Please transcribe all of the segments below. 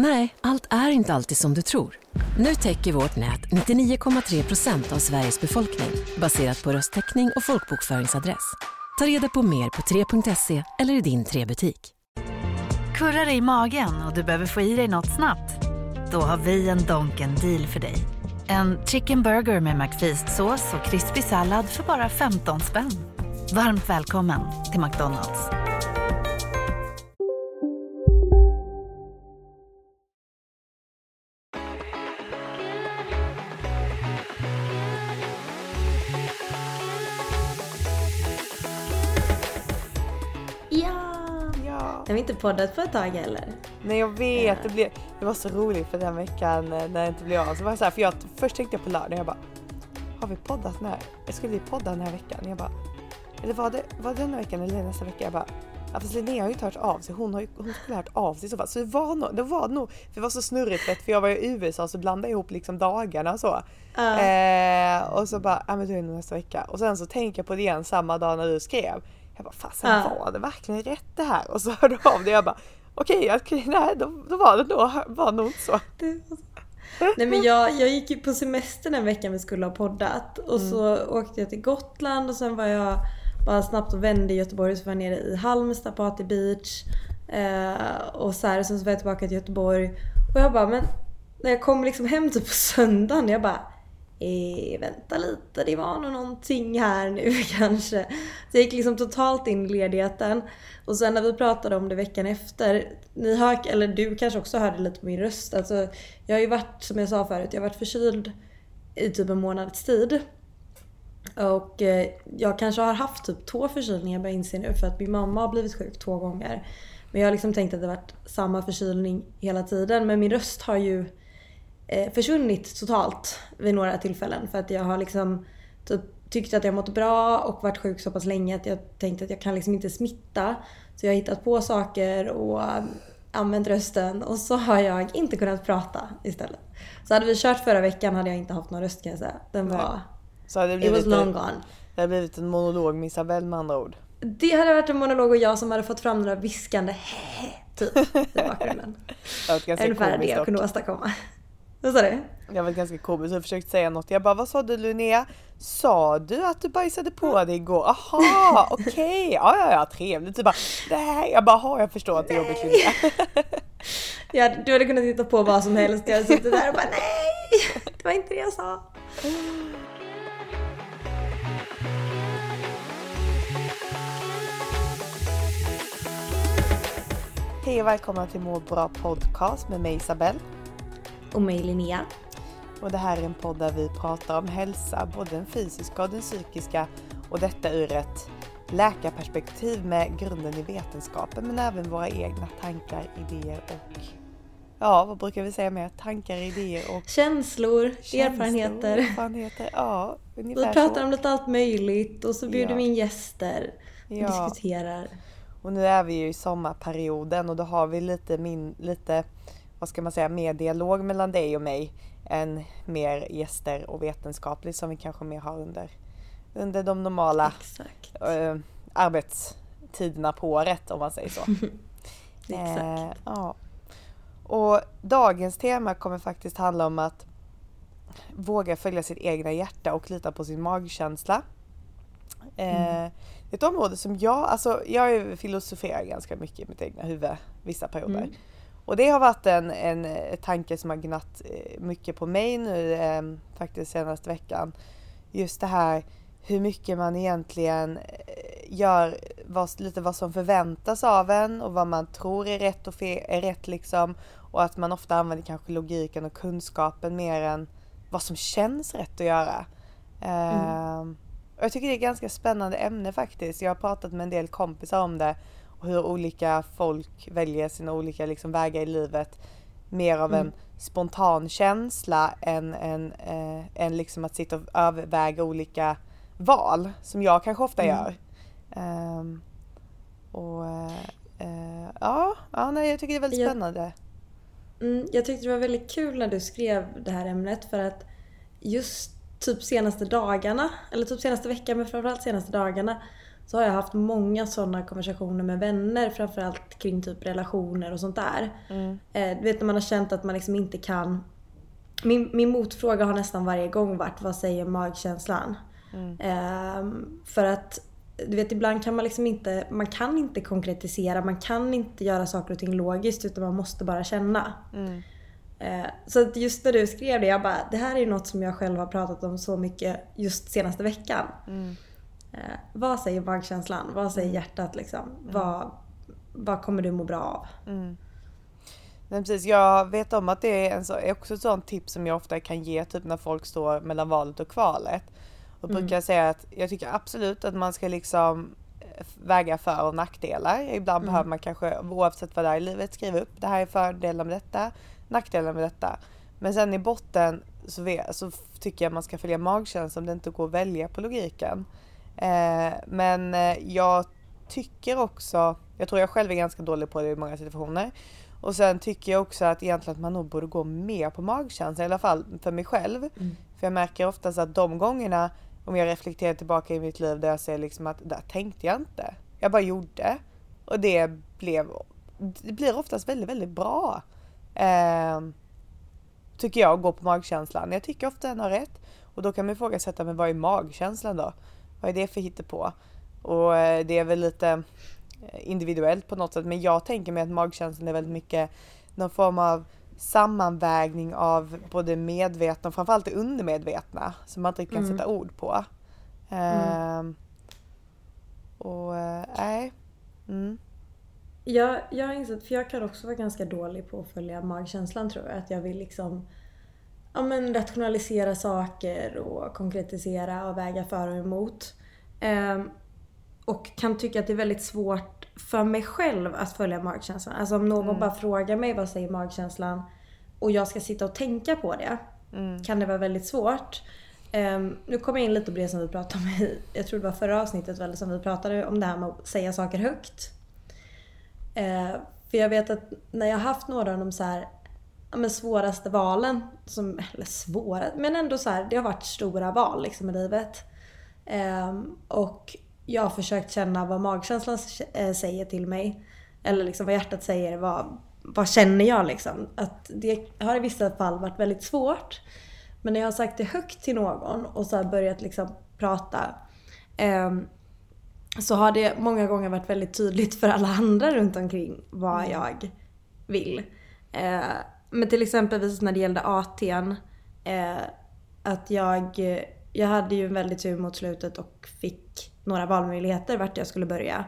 Nej, allt är inte alltid som du tror. Nu täcker vårt nät 99,3 procent av Sveriges befolkning baserat på röstteckning och folkbokföringsadress. Ta reda på mer på 3.se eller i din 3-butik. Kurrar det i magen och du behöver få i dig något snabbt? Då har vi en Donken deal för dig. En chicken burger med McFeast-sås och krispig sallad för bara 15 spänn. Varmt välkommen till McDonalds. Inte poddat på ett tag eller? Nej jag vet, det, blev, det var så roligt för den veckan eh, när det inte blev av. Så var jag så här, för jag, först tänkte jag på lördag jag bara Har vi poddat den här? Skulle vi podda den här veckan? Jag bara Eller var det, var det den här veckan eller nästa vecka? Jag bara Ja fast Linnea har ju inte hört av sig, hon, har ju, hon skulle ha hört av sig i så fall. Så det var nog, det var nog, för det var så snurrigt för, jag var i USA så blandade jag ihop liksom dagarna och så. Eh, och så bara, ja men då är det nog nästa vecka. Och sen så tänker jag på det igen samma dag när du skrev. Jag bara fasen Ja. var det verkligen rätt det här? Och så hörde jag av det jag bara okej, okay, nej då, då var det nog, var nog inte så. Nej men jag, jag gick ju på semester den veckan vi skulle ha poddat och så åkte jag till Gotland och sen var jag bara snabbt och vände i Göteborg och så var jag nere i Halmstad på Ati Beach. Eh, och så här, sen så var jag tillbaka till Göteborg och jag bara men när jag kom liksom hem typ på söndagen jag bara Eh, vänta lite, det var nog någonting här nu kanske. Så jag gick liksom totalt in i ledigheten. Och sen när vi pratade om det veckan efter, ni hör, eller du kanske också hörde lite på min röst. Alltså, jag har ju varit, som jag sa förut, jag har varit förkyld i typ en månads tid. Och eh, jag kanske har haft typ två förkylningar börjar jag inse nu för att min mamma har blivit sjuk två gånger. Men jag har liksom tänkt att det varit samma förkylning hela tiden. Men min röst har ju försvunnit totalt vid några tillfällen. För att jag har liksom typ tyckt att jag mått bra och varit sjuk så pass länge att jag tänkt att jag kan liksom inte smitta. Så jag har hittat på saker och eh, använt rösten och så har jag inte kunnat prata istället. Så hade vi kört förra veckan hade jag inte haft någon röst kan jag säga. Den Nej. var... Så hade det It was long en, gone. det hade blivit en monolog med Isabelle med andra ord. Det hade varit en monolog och jag som hade fått fram några viskande typ i bakgrunden. Ungefär det jag kunde åstadkomma. Vad sa du? Jag var ganska komiskt och försökte säga något. Jag bara, vad sa du Linnea? Sa du att du bajsade på dig igår? Aha, okej, ja ja ja trevligt. Du bara, nej. Jag bara, aha, jag förstår att det är jobbigt Linnea. Ja, du hade kunnat hitta på vad som helst. Jag hade suttit där och bara nej! Det var inte det jag sa. Hej och välkomna till Må bra podcast med mig Isabelle. Och mig Linnea. Och det här är en podd där vi pratar om hälsa, både den fysiska och den psykiska. Och detta ur ett läkarperspektiv med grunden i vetenskapen men även våra egna tankar, idéer och ja, vad brukar vi säga mer? Tankar, idéer och Känslor, känslor, erfarenheter. erfarenheter. Ja, Vi pratar så. om lite allt möjligt och så bjuder Ja. vi in gäster. Och Ja. diskuterar. Och nu är vi ju i sommarperioden och då har vi lite, min, lite vad ska man säga, mer dialog mellan dig och mig än mer gäster och vetenskapligt som vi kanske mer har under, under de normala eh, arbetstiderna på året om man säger så. Exakt. Eh, ja. Och dagens tema kommer faktiskt handla om att våga följa sitt egna hjärta och lita på sin magkänsla. Eh, är ett område som jag, alltså jag filosoferar ganska mycket i mitt egna huvud vissa perioder. Mm. Och det har varit en, en eh, tanke som har gnatt eh, mycket på mig nu eh, faktiskt senaste veckan. Just det här hur mycket man egentligen eh, gör vad, lite vad som förväntas av en och vad man tror är rätt och fe- är rätt liksom. Och att man ofta använder kanske logiken och kunskapen mer än vad som känns rätt att göra. Ehm, och jag tycker det är ett ganska spännande ämne faktiskt. Jag har pratat med en del kompisar om det och hur olika folk väljer sina olika liksom, vägar i livet. mer av en spontan känsla än, än, eh, än liksom att sitta och överväga olika val som jag kanske ofta gör. Um, och uh, ja, ja nej, jag tycker det är väldigt Jag- spännande. Mm, jag tyckte det var väldigt kul när du skrev det här ämnet för att just typ senaste dagarna, eller typ senaste veckan men framförallt senaste dagarna så har jag haft många sådana konversationer med vänner framförallt kring typ relationer och sånt där. Eh, du vet när man har känt att man liksom inte kan min, min motfråga har nästan varje gång varit vad säger magkänslan? Ehm, för att du vet ibland kan man liksom inte, man kan inte konkretisera, man kan inte göra saker och ting logiskt utan man måste bara känna. Eh, så att just när du skrev det, jag bara det här är ju något som jag själv har pratat om så mycket just senaste veckan. Eh, vad säger magkänslan? Vad säger hjärtat liksom? Vad, vad kommer du må bra av? Men precis, jag vet om att det är en så, är också ett sånt tips som jag ofta kan ge typ när folk står mellan valet och kvalet. Och brukar jag säga att jag tycker absolut att man ska liksom eh, väga för och nackdelar. Ibland behöver man kanske oavsett vad det är i livet skriva upp det här är fördelar med detta, nackdelar med detta. Men sen i botten så, vet, så tycker jag man ska följa magkänslan om det inte går att välja på logiken. Eh, men eh, jag tycker också, jag tror jag själv är ganska dålig på det i många situationer. Och sen tycker jag också att egentligen att man nog borde gå mer på magkänslan, i alla fall för mig själv. För jag märker oftast att de gångerna, om jag reflekterar tillbaka i mitt liv där jag ser liksom att där tänkte jag inte. Jag bara gjorde. Och det blev, det blir oftast väldigt, väldigt bra. Eh, tycker jag, att gå på magkänslan. Jag tycker ofta den har rätt. Och då kan man ifrågasätta, men vad är magkänslan då? Vad är det för hittepå? Och eh, det är väl lite individuellt på något sätt. Men jag tänker mig att magkänslan är väldigt mycket någon form av sammanvägning av både medvetna och framförallt det undermedvetna som man inte kan sätta ord på. Ehm, och eh, nej. Mm. Jag, jag har insett, för jag kan också vara ganska dålig på att följa magkänslan tror jag. Att jag vill liksom ja, men rationalisera saker och konkretisera och väga för och emot. Ehm, och kan tycka att det är väldigt svårt för mig själv att följa magkänslan. Alltså om någon bara frågar mig vad säger magkänslan och jag ska sitta och tänka på det. Kan det vara väldigt svårt. Ehm, nu kommer jag in lite på det som vi pratade om i, jag tror det var förra avsnittet väl, som vi pratade om det här med att säga saker högt. Eh, för jag vet att när jag har haft några av de så här, men svåraste valen, som, eller svåra, men ändå så här, det har varit stora val liksom i livet. Ehm, och jag har försökt känna vad magkänslan eh, säger till mig. Eller liksom vad hjärtat säger, vad, vad känner jag liksom? Att det har i vissa fall varit väldigt svårt. Men när jag har sagt det högt till någon och så börjat liksom prata ehm, så har det många gånger varit väldigt tydligt för alla andra runt omkring vad jag vill. Eh, men till exempel när det gällde AT'n, eh, att jag, jag hade ju en väldigt tur mot slutet och fick några valmöjligheter vart jag skulle börja.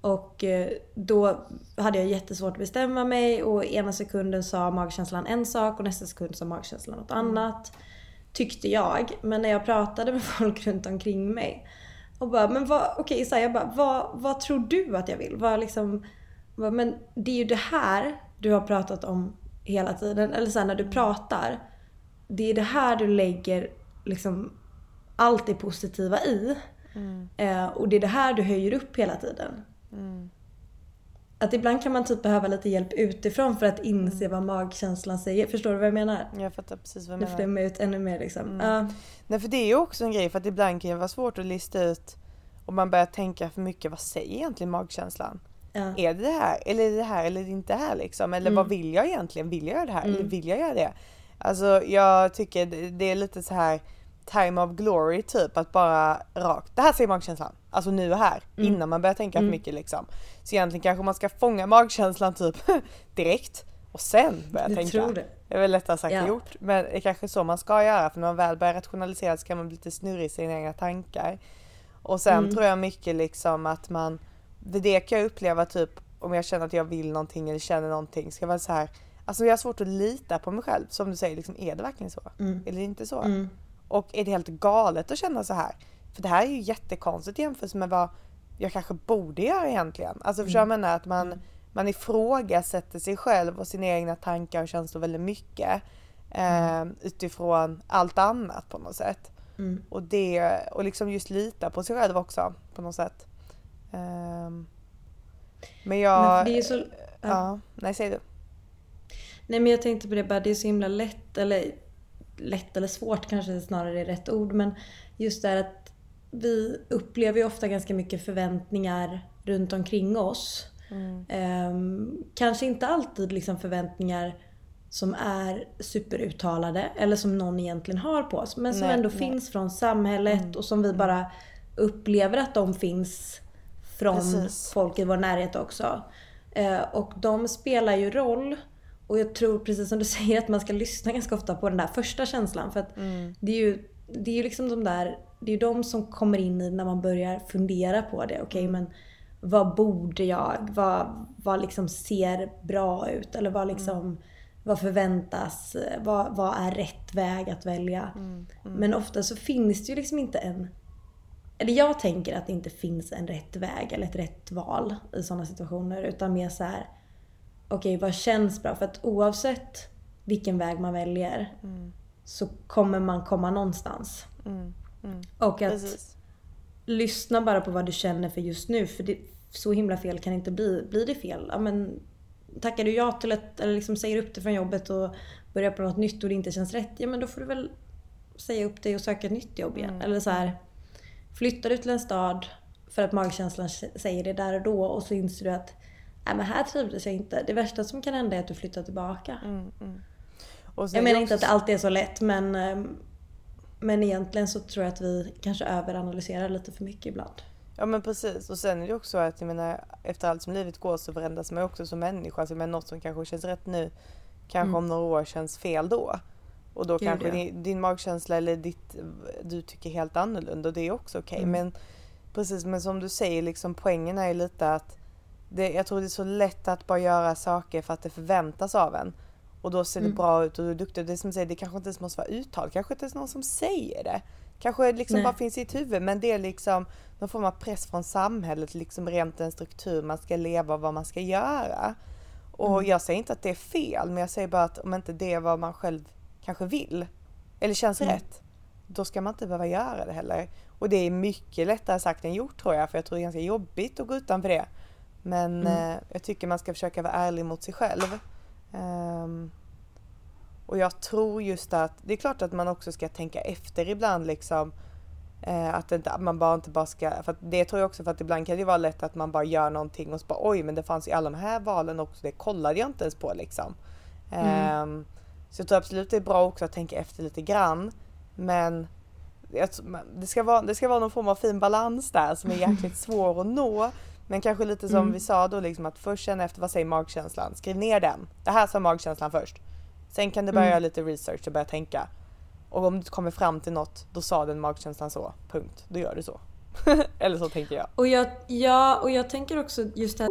Och eh, då hade jag jättesvårt att bestämma mig och ena sekunden sa magkänslan en sak och nästa sekund sa magkänslan något annat. Tyckte jag. Men när jag pratade med folk runt omkring mig och bara, men vad, okej, så här, jag bara, vad, vad tror du att jag vill? Vad liksom, vad, men det är ju det här du har pratat om hela tiden. Eller så här, när du pratar. Det är det här du lägger liksom allt det positiva i. Eh, och det är det här du höjer upp hela tiden. Att ibland kan man typ behöva lite hjälp utifrån för att inse vad magkänslan säger. Förstår du vad jag menar? Jag fattar precis vad du Nu menar. flämmer jag ut ännu mer liksom. Ja. Nej för det är ju också en grej för att ibland kan det vara svårt att lista ut om man börjar tänka för mycket, vad säger egentligen magkänslan? Ja. Är det det här eller är det här eller inte det här liksom? Eller vad vill jag egentligen? Vill jag göra det här eller vill jag göra det? Alltså jag tycker det- är lite så här time of glory typ att bara rakt, det här säger magkänslan. Alltså nu och här innan man börjar tänka för mycket liksom. Så egentligen kanske man ska fånga magkänslan typ direkt och sen börja Jag tänka. tror det. Det är väl lättare sagt än Ja. gjort. Men det är kanske så man ska göra för när man väl börjar rationalisera så kan man bli lite snurrig i sina egna tankar. Och sen Mm. tror jag mycket liksom att man, det, kan jag uppleva typ om jag känner att jag vill någonting eller känner någonting ska vara så här. Alltså jag har svårt att lita på mig själv. Som du säger, liksom, är det verkligen så? Mm. Eller inte så? Och är det helt galet att känna så här? För det här är ju jättekonstigt jämfört med vad jag kanske borde göra egentligen. Alltså förstår vad jag? Att man, man ifrågasätter sig själv och sina egna tankar och känslor väldigt mycket. Eh, utifrån allt annat på något sätt. Mm. Och, det, och liksom just lita på sig själv också på något sätt. Um, men jag... Men för det är så, ja. ja, nej säg du. Nej men jag tänkte på det bara, det är så himla lätt, eller lätt eller svårt kanske snarare är rätt ord, men just det här att vi upplever ju ofta ganska mycket förväntningar runt omkring oss. Mm. Um, kanske inte alltid liksom förväntningar som är superuttalade eller som någon egentligen har på oss. Men som Nej, ändå nej. finns från samhället och som vi bara upplever att de finns från Precis. folk i vår närhet också. Eh, och de spelar ju roll. Och jag tror precis som du säger att man ska lyssna ganska ofta på den där första känslan. För att Mm. det är ju det är ju liksom de där, det är de som kommer in i när man börjar fundera på det. Okej men vad borde jag? Vad, vad liksom ser bra ut? Eller vad liksom vad förväntas? Vad, vad är rätt väg att välja? Men ofta så finns det ju liksom inte en... Eller jag tänker att det inte finns en rätt väg eller ett rätt val i sådana situationer. Utan mer så här. okej vad känns bra? För att oavsett vilken väg man väljer så kommer man komma någonstans. Mm. Mm. Och att Precis. lyssna bara på vad du känner för just nu. För det, så himla fel kan det inte bli. Blir det fel, ja men tackar du ja till ett, eller liksom säger upp dig från jobbet och börjar på något nytt och det inte känns rätt. Ja men då får du väl säga upp dig och söka ett nytt jobb igen. Eller så här, flyttar du till en stad för att magkänslan säger det där och då och så inser du att Nej men här trivdes jag inte. Det värsta som kan hända är att du flyttar tillbaka. Mm, mm. Jag menar inte att det alltid är så lätt men, ehm, men egentligen så tror jag att vi kanske överanalyserar lite för mycket ibland. Ja men precis och sen är det också att jag menar efter allt som livet går så förändras man också som människa. Alltså men något som kanske känns rätt nu kanske om några år känns fel då. Och då Gud, kanske ja. din, din magkänsla eller ditt, du tycker helt annorlunda och det är också okej. Mm. Men precis men som du säger liksom poängen är ju lite att det, jag tror det är så lätt att bara göra saker för att det förväntas av en. Och då ser det Mm. bra ut och du är duktig. Det är som säger, det kanske inte ens måste vara uttalat. Kanske inte ens någon som säger det. Kanske liksom Nej. bara finns i ditt huvud men det är liksom någon form av press från samhället, liksom rent en struktur man ska leva och vad man ska göra. Och Mm. jag säger inte att det är fel men jag säger bara att om inte det är vad man själv kanske vill eller känns Mm. rätt då ska man inte behöva göra det heller. Och det är mycket lättare sagt än gjort tror jag för jag tror det är ganska jobbigt att gå utanför det. Men Mm. eh, jag tycker man ska försöka vara ärlig mot sig själv. Ehm, och jag tror just att det är klart att man också ska tänka efter ibland liksom. Eh, att inte, att man bara inte bara ska, för det tror jag också för att ibland kan det vara lätt att man bara gör någonting och så bara oj men det fanns ju alla de här valen också, det kollade jag inte ens på liksom. Ehm, så jag tror absolut det är bra också att tänka efter lite grann. Men det ska, vara, det ska vara någon form av fin balans där som är jäkligt svår att nå. Men kanske lite som Mm. vi sa då liksom att först känna efter vad säger magkänslan. Skriv ner den. Det här sa magkänslan först. Sen kan du börja Mm. göra lite research och börja tänka. Och om du kommer fram till något, då sa den magkänslan så. Punkt. Då gör du så. Eller så tänker jag. Och jag, ja, och jag tänker också just det här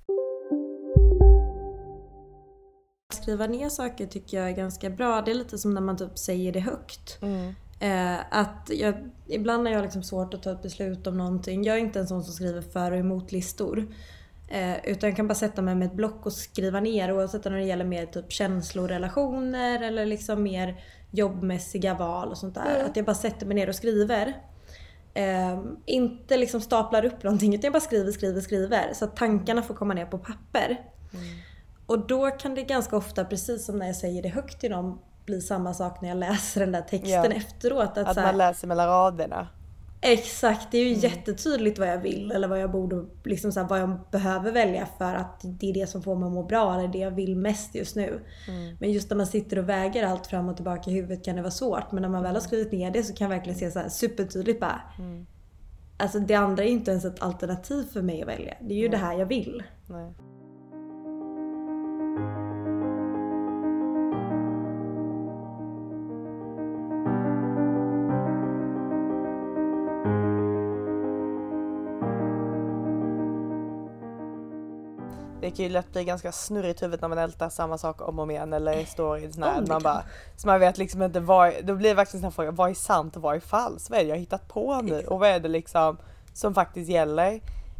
Skriva ner saker tycker jag är ganska bra. Det är lite som när man typ säger det högt. Eh, att jag, ibland har jag liksom svårt att ta ett beslut om någonting. Jag är inte en sån som skriver för och emot listor. Eh, utan jag kan bara sätta mig med ett block och skriva ner oavsett om det gäller mer typ känslorelationer eller liksom mer jobbmässiga val och sånt där. Att jag bara sätter mig ner och skriver. Eh, inte liksom staplar upp någonting utan jag bara skriver, skriver, skriver. Så att tankarna får komma ner på papper. Och då kan det ganska ofta, precis som när jag säger det högt till någon, bli samma sak när jag läser den där texten Ja. efteråt. Att, Att här, man läser mellan raderna. Exakt, det är ju Mm. jättetydligt vad jag vill eller vad jag borde, liksom så här, vad jag behöver välja för att det är det som får mig att må bra eller det jag vill mest just nu. Mm. Men just när man sitter och väger allt fram och tillbaka i huvudet kan det vara svårt. Men när man väl har skrivit ner det så kan jag verkligen se så här supertydligt bara. Mm. Alltså det andra är inte ens ett alternativ för mig att välja. Det är ju det här jag vill. Nej. Det kan ju lätt bli ganska snurrigt i huvudet när man ältar samma sak om och om igen eller står i sån här, det man bara, så man vet liksom inte vad, då blir det verkligen en sån här fråga, vad är sant och vad är falskt? Vad är det jag har hittat på nu och vad är det liksom som faktiskt gäller?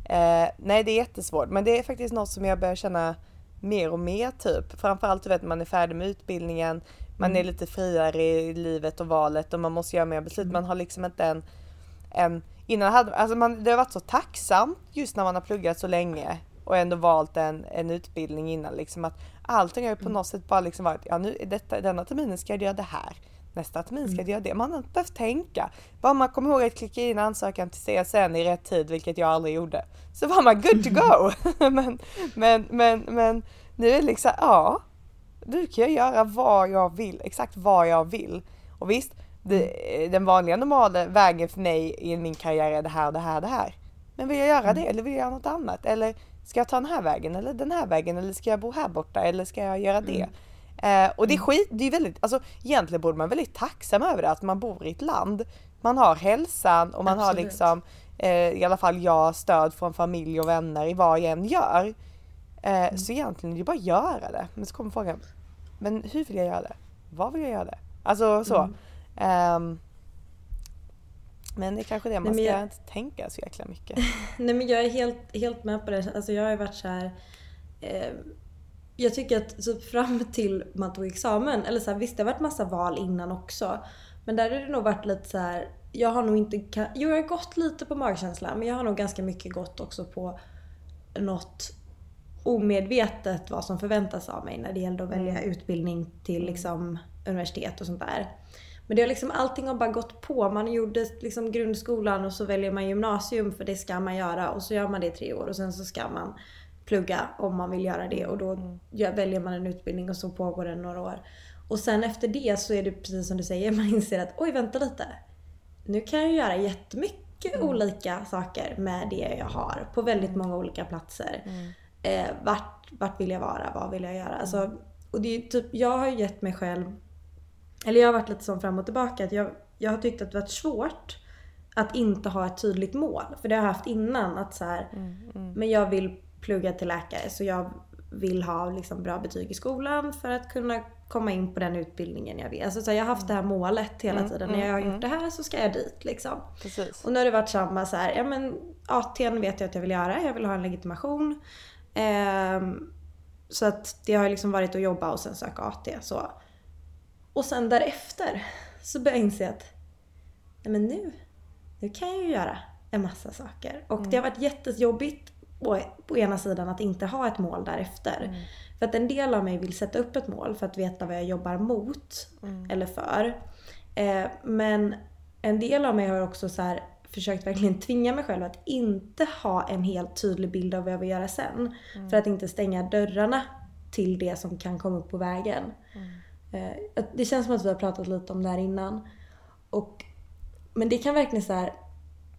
Eh, nej det är jättesvårt men det är faktiskt något som jag börjar känna mer och mer typ. Framförallt du vet när man är färdig med utbildningen, man är lite friare i livet och valet och man måste göra mer beslut. Man har liksom inte en, en innan hade, alltså man, det har varit så tacksamt just när man har pluggat så länge och ändå valt en, en utbildning innan liksom att allting har ju på något sätt bara liksom varit, ja nu detta, denna terminen ska jag göra det här. Nästa termin ska jag göra det. Man har inte behövt tänka. Bara man kommer ihåg att klicka in ansökan till CSN i rätt tid, vilket jag aldrig gjorde. Så var man good to go. men, men, men, men nu är det liksom, ja. Nu kan jag göra vad jag vill, exakt vad jag vill. Och visst, det, den vanliga normala vägen för mig i min karriär är det här, det här, det här. Men vill jag göra det eller vill jag göra något annat? Eller ska jag ta den här vägen eller den här vägen eller ska jag bo här borta eller ska jag göra det? Eh, och det är skit, det är väldigt, alltså egentligen borde man vara väldigt tacksam över det att man bor i ett land. Man har hälsan och man har Absolut. liksom, eh, i alla fall jag, stöd från familj och vänner i vad jag än gör. Eh, Så egentligen är det bara att göra det. Men så kommer frågan, men hur vill jag göra det? Vad vill jag göra det? Alltså så. Ehm, men det är kanske det, man Nej, ska jag- inte tänka så jäkla mycket. Nej men jag är helt, helt med på det. Alltså jag har ju varit så här. Eh, jag tycker att typ fram till man tog examen, eller så här, visst det har varit massa val innan också. Men där har det nog varit lite så här. Jag har nog inte, jo jag har gått lite på magkänsla men jag har nog ganska mycket gått också på något omedvetet vad som förväntas av mig när det gällde att välja utbildning till liksom universitet och sånt där. Men det har liksom allting har bara gått på. Man gjorde liksom grundskolan och så väljer man gymnasium för det ska man göra och så gör man det i tre år och sen så ska man plugga om man vill göra det och då gör- väljer man en utbildning och så pågår den några år. Och sen efter det så är det precis som du säger, man inser att oj vänta lite. Nu kan jag göra jättemycket olika saker med det jag har på väldigt många olika platser. Eh, vart, vart vill jag vara? Vad vill jag göra? Alltså, och det är typ, jag har ju gett mig själv eller jag har varit lite sån fram och tillbaka. Att jag, jag har tyckt att det varit svårt att inte ha ett tydligt mål. För det har jag haft innan. Att så här, Men jag vill plugga till läkare så jag vill ha liksom bra betyg i skolan för att kunna komma in på den utbildningen jag vill. Alltså så här, jag har haft det här målet hela tiden. När jag har gjort det här så ska jag dit liksom. Precis. Och nu har det varit samma så här, ja men AT'n vet jag att jag vill göra. Jag vill ha en legitimation. Ehm, så att det har liksom varit att jobba och sen söka AT. Så. Och sen därefter så börjar jag inse att nej men nu, nu kan jag ju göra en massa saker. Och det har varit jättejobbigt å, på ena sidan att inte ha ett mål därefter. För att en del av mig vill sätta upp ett mål för att veta vad jag jobbar mot eller för. Eh, men en del av mig har också så här försökt verkligen tvinga mig själv att inte ha en helt tydlig bild av vad jag vill göra sen. För att inte stänga dörrarna till det som kan komma upp på vägen. Eh, Det känns som att vi har pratat lite om det här innan. Och, men det kan verkligen så här.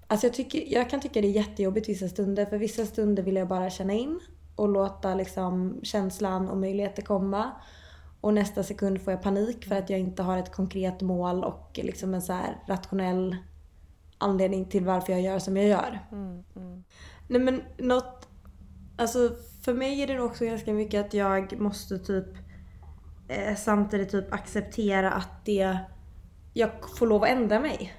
Alltså jag, tycker, jag kan tycka det är jättejobbigt vissa stunder. För vissa stunder vill jag bara känna in och låta liksom känslan och möjligheter komma. Och nästa sekund får jag panik för att jag inte har ett konkret mål och liksom en så rationell anledning till varför jag gör som jag gör. Nej men något... Alltså för mig är det nog också ganska mycket att jag måste typ eh, samtidigt typ acceptera att det... Jag får lov att ändra mig.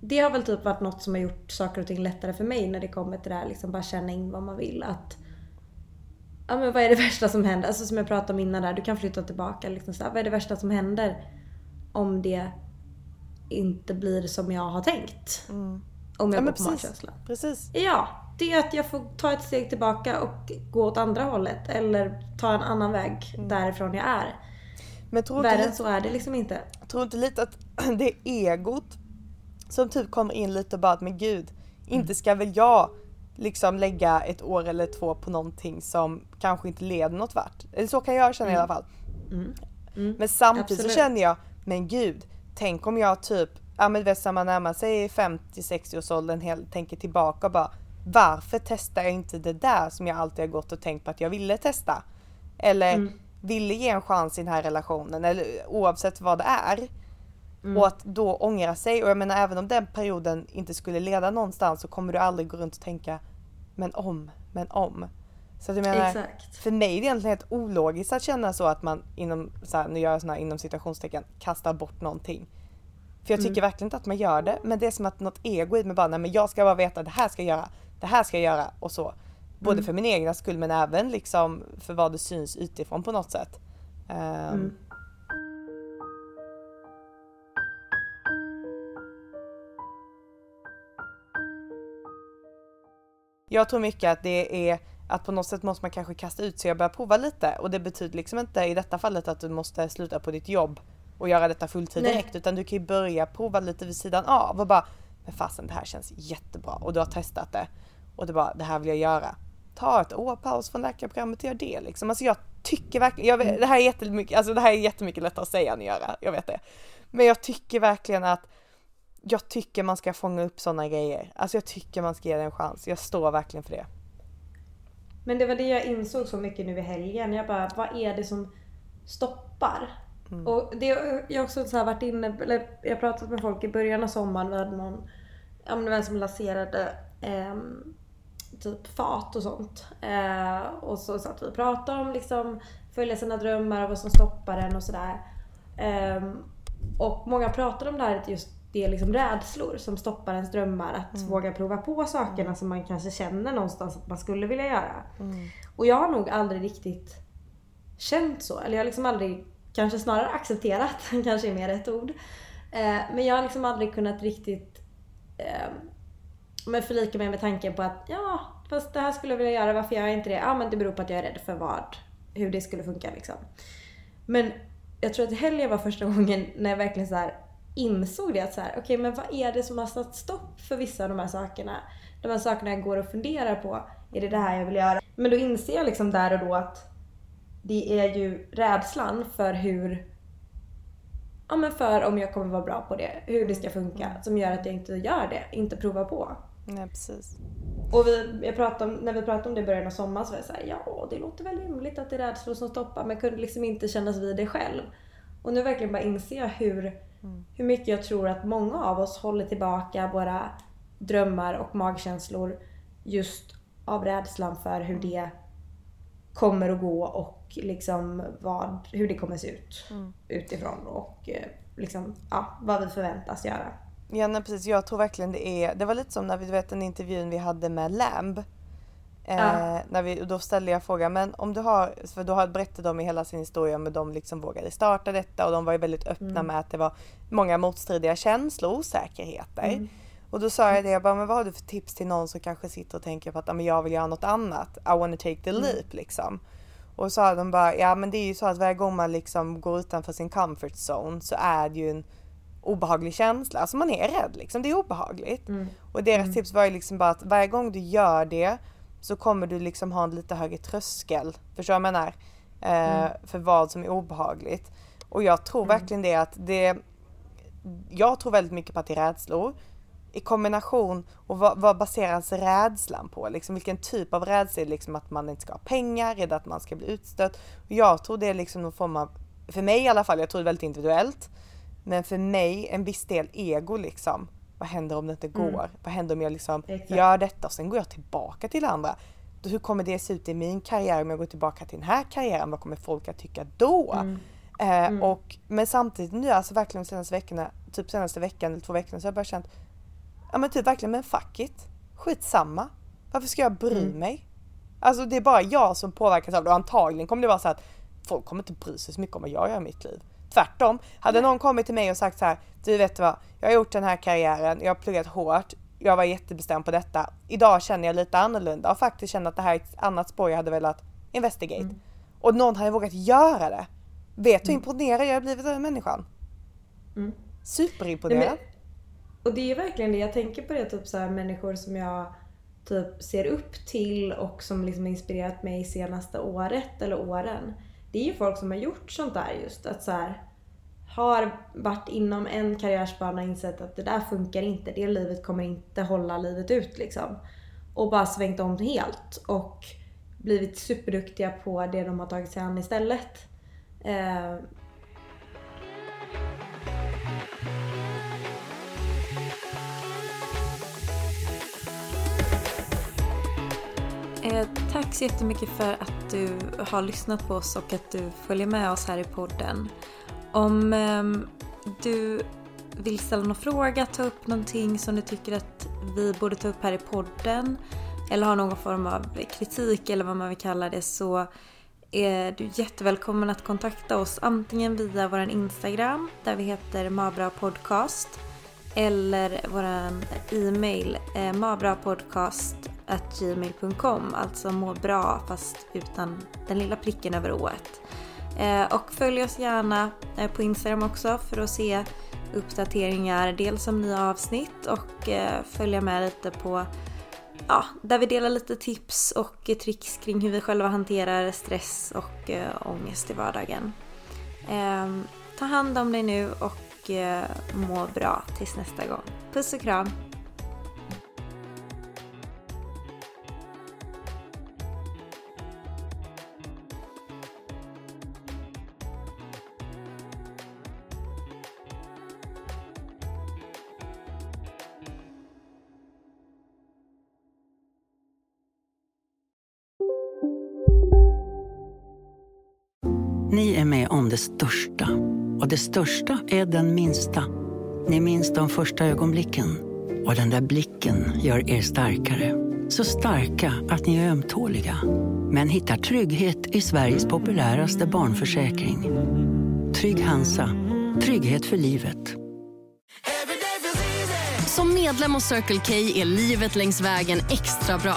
Det har väl typ varit något som har gjort saker och ting lättare för mig när det kommer till det här liksom bara känna in vad man vill. Att Ja men vad är det värsta som händer? Alltså som jag pratade om innan där, du kan flytta tillbaka liksom så här, Vad är det värsta som händer om det inte blir som jag har tänkt? Om jag Ja, går på precis. magkänsla. Precis. Ja. Det är att jag får ta ett steg tillbaka och gå åt andra hållet. Eller ta en annan väg därifrån jag är. Men tror Värre inte, än så är det liksom inte. tror inte lite att det är egot som typ kommer in lite och bara att men gud, inte ska väl jag liksom lägga ett år eller två på någonting som kanske inte leder något vart. Eller så kan jag känna i alla fall. Men samtidigt så Absolut. känner jag, men gud, tänk om jag typ, ja men du vet så man närmar sig 50-60 års åldern tänker tillbaka och bara varför testar jag inte det där som jag alltid har gått och tänkt på att jag ville testa? Eller ville ge en chans i den här relationen eller oavsett vad det är. Och att då ångra sig och jag menar även om den perioden inte skulle leda någonstans så kommer du aldrig gå runt och tänka men om, men om. Så att jag menar, Exakt. för mig är det egentligen helt ologiskt att känna så att man inom, så här, nu gör jag såna här inom citationstecken, kastar bort någonting. För jag tycker verkligen inte att man gör det, men det är som att något ego i mig bara, nej men jag ska bara veta det här ska jag göra, det här ska jag göra och så. Både för min egna skull men även liksom för vad det syns utifrån på något sätt. Ehm, Jag tror mycket att det är att på något sätt måste man kanske kasta ut sig och börja prova lite och det betyder liksom inte i detta fallet att du måste sluta på ditt jobb och göra detta fulltid Nej. direkt utan du kan ju börja prova lite vid sidan av och bara men fasen det här känns jättebra och du har testat det och du bara det här vill jag göra. Ta ett år paus från läkarprogrammet och gör det liksom. Alltså jag tycker verkligen, jag vet, det här är jättemycket, alltså det här är jättemycket lättare att säga än att göra, jag vet det. Men jag tycker verkligen att jag tycker man ska fånga upp sådana grejer. Alltså jag tycker man ska ge det en chans. Jag står verkligen för det. Men det var det jag insåg så mycket nu i helgen. Jag bara, vad är det som stoppar? Och det, jag har också så varit inne, eller jag pratat med folk i början av sommaren. Vi hade någon, ja men det en som lanserade ehm, typ fat och sånt. Eh, och så satt vi och pratade om liksom följa sina drömmar och vad som stoppar en och sådär. Ehm, och många pratade om det här just det är liksom rädslor som stoppar ens drömmar. Att våga prova på sakerna som man kanske känner någonstans att man skulle vilja göra. Och jag har nog aldrig riktigt känt så. Eller jag har liksom aldrig, kanske snarare accepterat, kanske är mer rätt ord. Eh, men jag har liksom aldrig kunnat riktigt eh, men förlika mig med tanken på att ja, fast det här skulle jag vilja göra, varför gör jag inte det? Ja men det beror på att jag är rädd för vad, hur det skulle funka liksom. Men jag tror att helgen var första gången när jag verkligen så här insåg det att så här, okej men vad är det som har satt stopp för vissa av de här sakerna? De här sakerna jag går och funderar på, är det det här jag vill göra? Men då inser jag liksom där och då att det är ju rädslan för hur Ja men för om jag kommer vara bra på det, hur det ska funka, som gör att jag inte gör det, inte provar på. Nej precis. Och vi, jag pratade om, när vi pratade om det i början av sommaren så var jag såhär, ja det låter väl rimligt att det är rädslor som stoppar men jag kunde liksom inte kännas vid det själv. Och nu verkligen bara inser jag hur, hur mycket jag tror att många av oss håller tillbaka våra drömmar och magkänslor just av rädslan för hur det kommer att gå och liksom vad, hur det kommer se ut utifrån och eh, liksom, ja, vad vi förväntas göra. Ja nej, precis, jag tror verkligen det är, det var lite som när vi du vet den intervjun vi hade med Lamb. Eh, Ja. när vi, då ställde jag frågan, men om du har, för då har- berättade de i hela sin historia om hur de liksom vågade starta detta och de var ju väldigt öppna med att det var många motstridiga känslor och osäkerheter. Och då sa jag det, jag bara, men vad har du för tips till någon som kanske sitter och tänker på att "Ja, men jag vill göra något annat, I wanna take the leap liksom. Och så sa de bara, ja men det är ju så att varje gång man liksom går utanför sin comfort zone så är det ju en obehaglig känsla. Alltså man är rädd liksom, det är obehagligt. Och deras tips var ju liksom bara att varje gång du gör det så kommer du liksom ha en lite högre tröskel. Förstår du vad jag menar? Eh, För vad som är obehagligt. Och jag tror verkligen det att det jag tror väldigt mycket på att det är rädslor. I kombination, och vad, vad baseras rädslan på? Liksom, vilken typ av rädsla? Är det liksom att man inte ska ha pengar? Är det att man ska bli utstött? Och jag tror det är liksom någon form av, för mig i alla fall, jag tror det är väldigt individuellt. Men för mig en viss del ego liksom. Vad händer om det inte går? Vad händer om jag liksom Exakt. gör detta och sen går jag tillbaka till andra? Då, hur kommer det se ut i min karriär om jag går tillbaka till den här karriären? Vad kommer folk att tycka då? Eh, och, men samtidigt nu, alltså verkligen de senaste veckorna, typ senaste veckan eller två veckorna så har jag bara känt, ja men typ verkligen men fuck it. Skitsamma. Varför ska jag bry mig? Alltså det är bara jag som påverkas av det och antagligen kommer det vara så att folk kommer inte bry sig så mycket om vad jag gör i mitt liv. Tvärtom, hade någon kommit till mig och sagt så här, du vet vad, jag har gjort den här karriären, jag har pluggat hårt, jag var jättebestämd på detta. Idag känner jag lite annorlunda och faktiskt känner att det här är ett annat spår jag hade velat investigate. Mm. Och någon hade vågat göra det. Vet du hur Mm. imponerad jag har blivit av den människan? Mm. Superimponerad. Och det är verkligen det, jag tänker på det typ så här människor som jag typ ser upp till och som liksom inspirerat mig senaste året eller åren. Det är ju folk som har gjort sånt där just att så här har varit inom en karriärsbana och insett att det där funkar inte, det livet kommer inte hålla livet ut liksom. Och bara svängt om helt och blivit superduktiga på det de har tagit sig an istället. Eh, Eh, tack så jättemycket för att du har lyssnat på oss och att du följer med oss här i podden. Om eh, du vill ställa någon fråga, ta upp någonting som du tycker att vi borde ta upp här i podden eller har någon form av kritik eller vad man vill kalla det så är du jättevälkommen att kontakta oss antingen via vår Instagram där vi heter Mabra Podcast eller vår e-mail eh, gmail.com, alltså må bra fast utan den lilla pricken över ået. Eh, och följ oss gärna eh, på Instagram också för att se uppdateringar dels om nya avsnitt och eh, följa med lite på ja, där vi delar lite tips och tricks kring hur vi själva hanterar stress och ångest i vardagen. Ehm, ta hand om dig nu och må bra tills nästa gång. Puss och kram! Ni är med om det största. Och det största är den minsta. Ni minns de första ögonblicken. Och den där blicken gör er starkare. Så starka att ni är ömtåliga. Men hittar trygghet i Sveriges populäraste barnförsäkring. Trygg Hansa. Trygghet för livet. Som medlem hos Circle K är livet längs vägen extra bra.